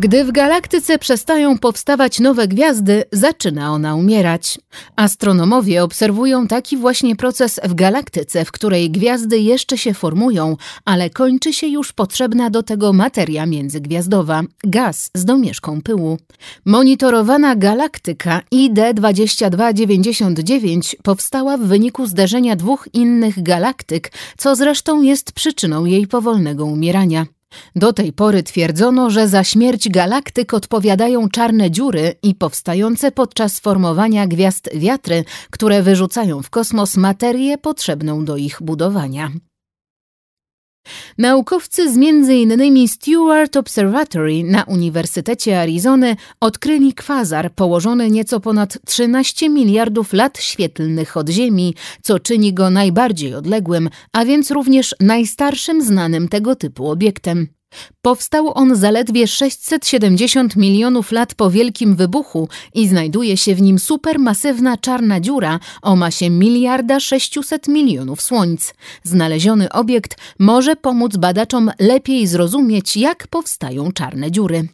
Gdy w galaktyce przestają powstawać nowe gwiazdy, zaczyna ona umierać. Astronomowie obserwują taki właśnie proces w galaktyce, w której gwiazdy jeszcze się formują, ale kończy się już potrzebna do tego materia międzygwiazdowa gaz z domieszką pyłu. Monitorowana galaktyka ID 2299 powstała w wyniku zderzenia dwóch innych galaktyk, co zresztą jest przyczyną jej powolnego umierania. Do tej pory twierdzono, że za śmierć galaktyk odpowiadają czarne dziury i powstające podczas formowania gwiazd wiatry, które wyrzucają w kosmos materię potrzebną do ich budowania. Naukowcy z m.in. Stewart Observatory na Uniwersytecie Arizony odkryli kwazar położony nieco ponad 13 miliardów lat świetlnych od Ziemi, co czyni go najbardziej odległym, a więc również najstarszym znanym tego typu obiektem. Powstał on zaledwie 670 milionów lat po Wielkim Wybuchu i znajduje się w nim supermasywna czarna dziura o masie miliarda 600 milionów słońc. Znaleziony obiekt może pomóc badaczom lepiej zrozumieć, jak powstają czarne dziury.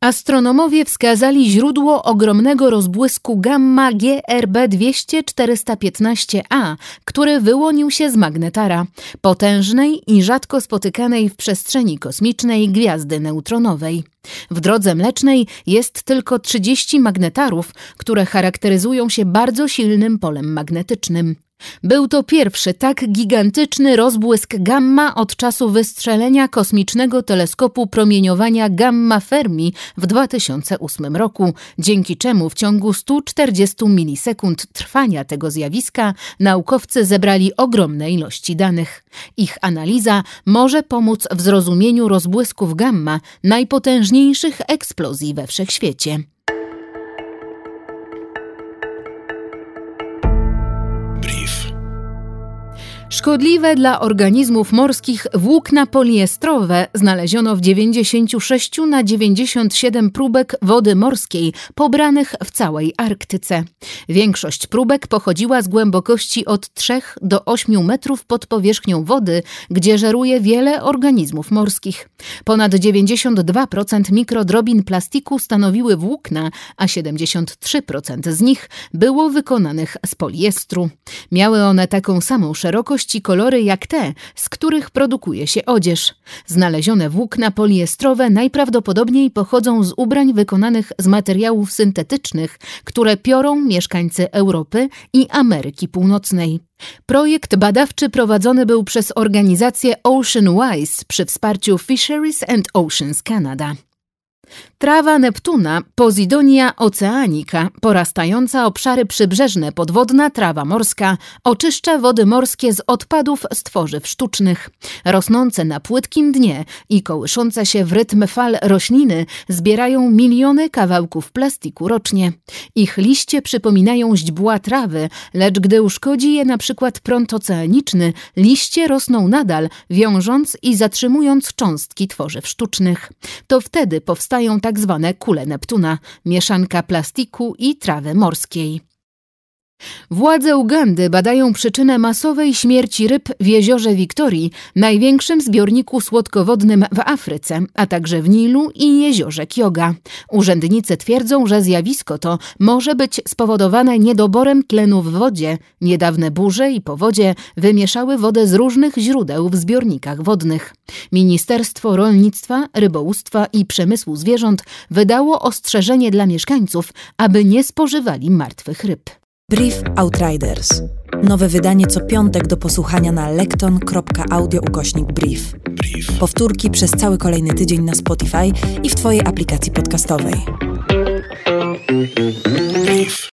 Astronomowie wskazali źródło ogromnego rozbłysku gamma GRB 200-415A, który wyłonił się z magnetara, potężnej i rzadko spotykanej w przestrzeni kosmicznej gwiazdy neutronowej. W drodze mlecznej jest tylko 30 magnetarów, które charakteryzują się bardzo silnym polem magnetycznym. Był to pierwszy tak gigantyczny rozbłysk gamma od czasu wystrzelenia kosmicznego teleskopu promieniowania Gamma Fermi w 2008 roku, dzięki czemu w ciągu 140 milisekund trwania tego zjawiska naukowcy zebrali ogromne ilości danych. Ich analiza może pomóc w zrozumieniu rozbłysków gamma, najpotężniejszych eksplozji we wszechświecie. Szkodliwe dla organizmów morskich włókna poliestrowe znaleziono w 96 na 97 próbek wody morskiej pobranych w całej Arktyce. Większość próbek pochodziła z głębokości od 3 do 8 metrów pod powierzchnią wody, gdzie żeruje wiele organizmów morskich. Ponad 92% mikrodrobin plastiku stanowiły włókna, a 73% z nich było wykonanych z poliestru. Miały one taką samą szerokość kolory jak te, z których produkuje się odzież. Znalezione włókna poliestrowe najprawdopodobniej pochodzą z ubrań wykonanych z materiałów syntetycznych, które piorą mieszkańcy Europy i Ameryki Północnej. Projekt badawczy prowadzony był przez organizację Oceanwise przy wsparciu Fisheries and Oceans Canada. Trawa Neptuna, Posidonia oceanica, porastająca obszary przybrzeżne, podwodna trawa morska, oczyszcza wody morskie z odpadów z tworzyw sztucznych. Rosnące na płytkim dnie i kołyszące się w rytm fal rośliny zbierają miliony kawałków plastiku rocznie. Ich liście przypominają źdźbła trawy, lecz gdy uszkodzi je na przykład prąd oceaniczny, liście rosną nadal, wiążąc i zatrzymując cząstki tworzyw sztucznych. To wtedy powstają tak zwane kule Neptuna, mieszanka plastiku i trawy morskiej. Władze Ugandy badają przyczynę masowej śmierci ryb w jeziorze Wiktorii, największym zbiorniku słodkowodnym w Afryce, a także w Nilu i jeziorze Kyoga. Urzędnicy twierdzą, że zjawisko to może być spowodowane niedoborem tlenu w wodzie. Niedawne burze i powodzie wymieszały wodę z różnych źródeł w zbiornikach wodnych. Ministerstwo Rolnictwa, Rybołówstwa i Przemysłu Zwierząt wydało ostrzeżenie dla mieszkańców, aby nie spożywali martwych ryb. Brief Outriders. Nowe wydanie co piątek do posłuchania na lekton.audio ukośnik brief. brief. Powtórki przez cały kolejny tydzień na Spotify i w Twojej aplikacji podcastowej. Brief.